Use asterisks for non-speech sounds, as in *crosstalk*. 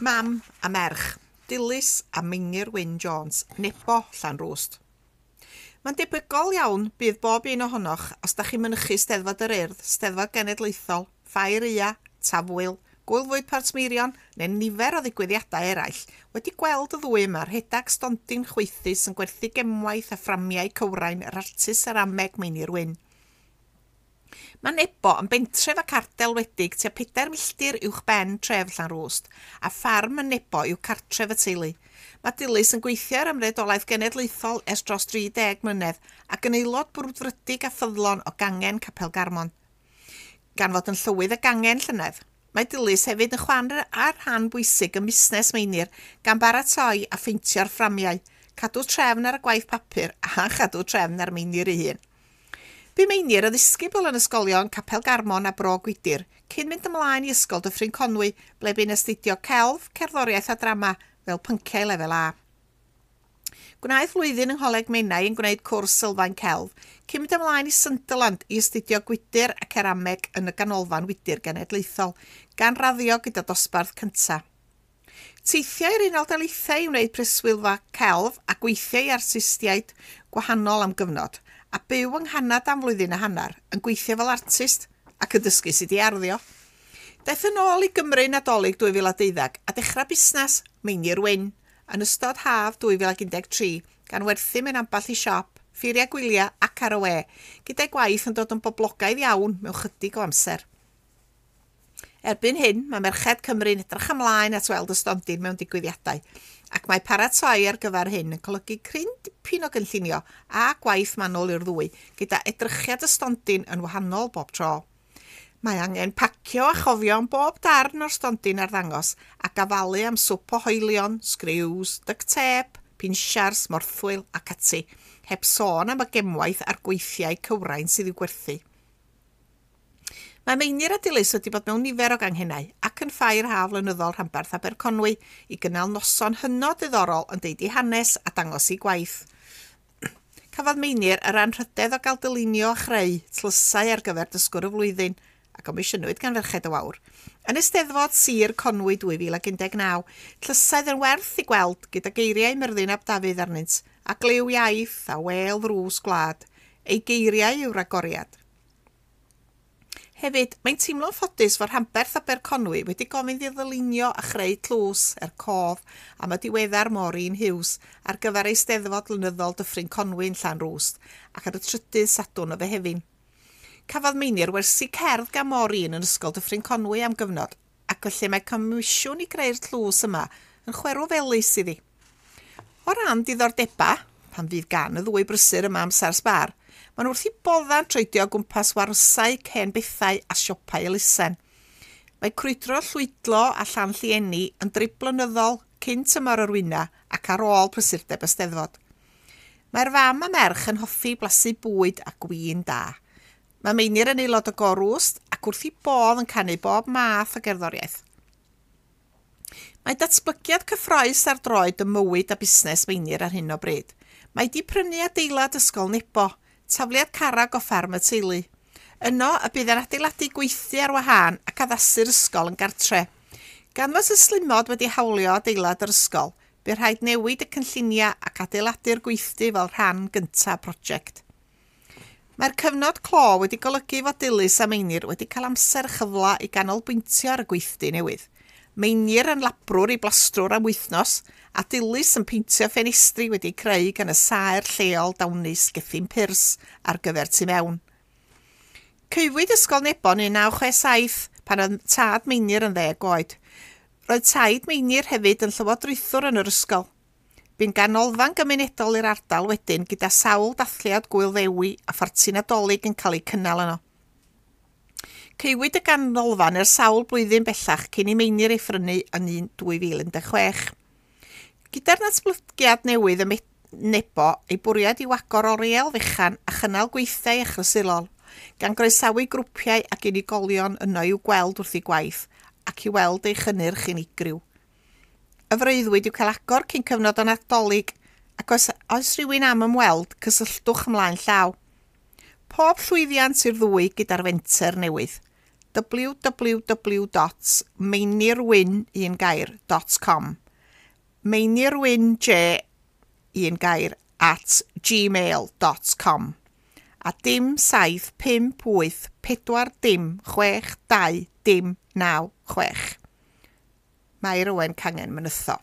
Mam a merch, Dilys a Mingir Wyn Jones, nebo llan rwst. Mae'n debygol iawn bydd bob un ohonoch os da chi'n mynychu steddfod yr urdd, steddfod genedlaethol, ffair ia, tafwyl, gwylfwyd partmirion neu nifer o ddigwyddiadau eraill wedi gweld y ddwy yma'r hedag stondin chweithus yn gwerthu gemwaith a fframiau cywrain yr artis yr ameg Meinir Wyn. Mae Nebo yn bentref ac ardal wedig tua 4 milltir uwch ben tref Llanrwst, a ffarm yn Nebo yw cartref y teulu. Mae Dilys yn gweithio ar ymredolaeth genedlaethol ers dros 30 mlynedd ac yn aelod brwdfrydig a ffyddlon o gangen Capel Garmon. Gan fod yn llywydd y gangen llynedd, Mae Dilys hefyd yn chwan ar rhan bwysig y busnes meinir gan baratoi a ffeintio'r fframiau, cadw trefn ar y gwaith papur a *laughs* chadw trefn ar meinir ei hun. Bumeinir y ddisgybl yn ysgolion Capel Garmon a Bro Gwydir, cyn mynd ymlaen i ysgol Dyffryn Conwy, ble bu'n astudio celf, cerddoriaeth a drama fel pynciau lefel A. Gwnaeth flwyddyn yng Ngholeg Menau yn gwneud cwrs sylfaen celf, cyn mynd ymlaen i Sunderland i astudio gwydir a cerameg yn y ganolfan wydir genedlaethol, gan raddio gyda dosbarth cyntaf. Teithiau i'r Unol Daleithiau i wneud preswylfa celf a gweithiau i artistiaid gwahanol am gyfnod, a byw yng nghanad am flwyddyn a hanner yn gweithio fel artist ac yn dysgu sydd i arddio. Daeth yn ôl i Gymru Nadolig 2012 a dechrau busnes Meinir Wyn yn ystod haf 2013 gan werthu mewn amball i siop, ffuriau gwyliau ac ar y we, gyda'i gwaith yn dod yn boblogaidd iawn mewn chydig o amser. Erbyn hyn, mae Merched Cymru'n edrych ymlaen at weld y stondin mewn digwyddiadau, ac mae paratoi ar gyfer hyn yn colygu cryn dipyn o gynllunio a gwaith manwl i'r ddwy, gyda edrychiad y stondin yn wahanol bob tro. Mae angen pacio a chofio am bob darn o'r stondin ar ddangos a gafalu am swp o hoelion, sgriws, duct tape, pinsiars, morthwyl ac ati, heb sôn am y gemwaith a'r gweithiau cywrain sydd i'w gwerthu. Mae Meinir a Dilys wedi bod mewn nifer o ganghennau ac yn ffair haf flynyddol rhanbarth Aberconwy i gynnal noson hynod ddiddorol yn deud i hanes a dangos i gwaith. *clears throat* Cafodd Meinir yr anrhydedd o gael dylunio a chreu tlysau ar gyfer dysgwr y flwyddyn a gomisiynwyd gan ferched o awr. Yn Esteddfod Sir Conwy 2019, tlysaidd yn werth i gweld gyda geiriau Myrddin Ab Dafydd arnynt a glyw iaith a wel ddrws gwlad. Ei geiriau yw'r agoriad. Hefyd, mae'n teimlo'n ffodus fod Rhamberth Aberconwy wedi gofyn i ddylunio a chreu tlws er cof am y diweddar Maureen Hughes ar gyfer ei steddfod lynyddol dyffryn Conwy'n Llan Rwst ac ar y trydydd sadwn o fe hefyn. Cafodd Meinir wersi cerdd gan Maureen yn ysgol dyffryn Conwy am gyfnod ac felly mae comisiwn i greu'r tlws yma yn chwerw felus iddi. O ran diddordeba, pan fydd gan y ddwy brysur yma am Sars Bar, Maen nhw wrth i bodda'n treidio o gwmpas warsau, cen bethau a siopau elusen. Mae crwydro llwydlo a llan llieni yn driblynyddol blynyddol cynt ymor arwyna ac ar ôl prysurdeb ysteddfod. Mae'r fam a merch yn hoffi blasu bwyd a gwyn da. Mae meinir yn aelod o gorwst ac wrth i bodd yn canu bob math o gerddoriaeth. Mae datblygiad cyffroes ar droed y mywyd a busnes meinir ar hyn o bryd. Mae di prynu adeilad ysgol nebo, tafliad carag o ffarm y teulu. Yno y bydd yn adeiladu gweithio ar wahân ac addasu'r ysgol yn gartre. Gan fod y slimod wedi hawlio adeilad yr ysgol, bydd rhaid newid y cynlluniau ac adeiladu'r gweithdy fel rhan gyntaf prosiect. Mae'r cyfnod clo wedi golygu fod Dilys a Meinir wedi cael amser chyfla i ganolbwyntio ar y gweithdy newydd – meinir yn labrwr i blastrwr am wythnos, a Dilys yn peintio ffenestri wedi creu gan y saer lleol dawnus gethin Pirs ar gyfer tu mewn. Cyfwyd ysgol Nebon yn 1967 pan oedd tad meinir yn ddeg oed. Roedd taid meinir hefyd yn llywodraethwr yn yr ysgol. Bu'n ganolfan gymunedol i'r ardal wedyn gyda sawl dathliad gwyl ddewi a ffortin adolyg yn cael ei cynnal yno. Ceiwyd y ganolfan ers sawl blwyddyn bellach cyn i meinir ei ffrynu yn 2016. Gyda'r natblygiad newydd y Nebo, ei bwriad i wagor oriel fechan a chynnal gweithiau achrysurol, gan groesawu grwpiau ac unigolion yno i'w gweld wrth ei gwaith ac i weld ei chynnyrch unigryw. Y freuddwyd i'w cael agor cyn cyfnod yn adolyg ac os, oes rhywun am ymweld, cysylltwch ymlaen llaw. Pob llwyddiant i'r ddwy gyda'r fenter newydd www.meinirwyn.com meinirwynj un gair at gmail.com a dim 7 5 8 4 dim 6 2 dim 9 6. Mae'r Owen Cangen mynytho.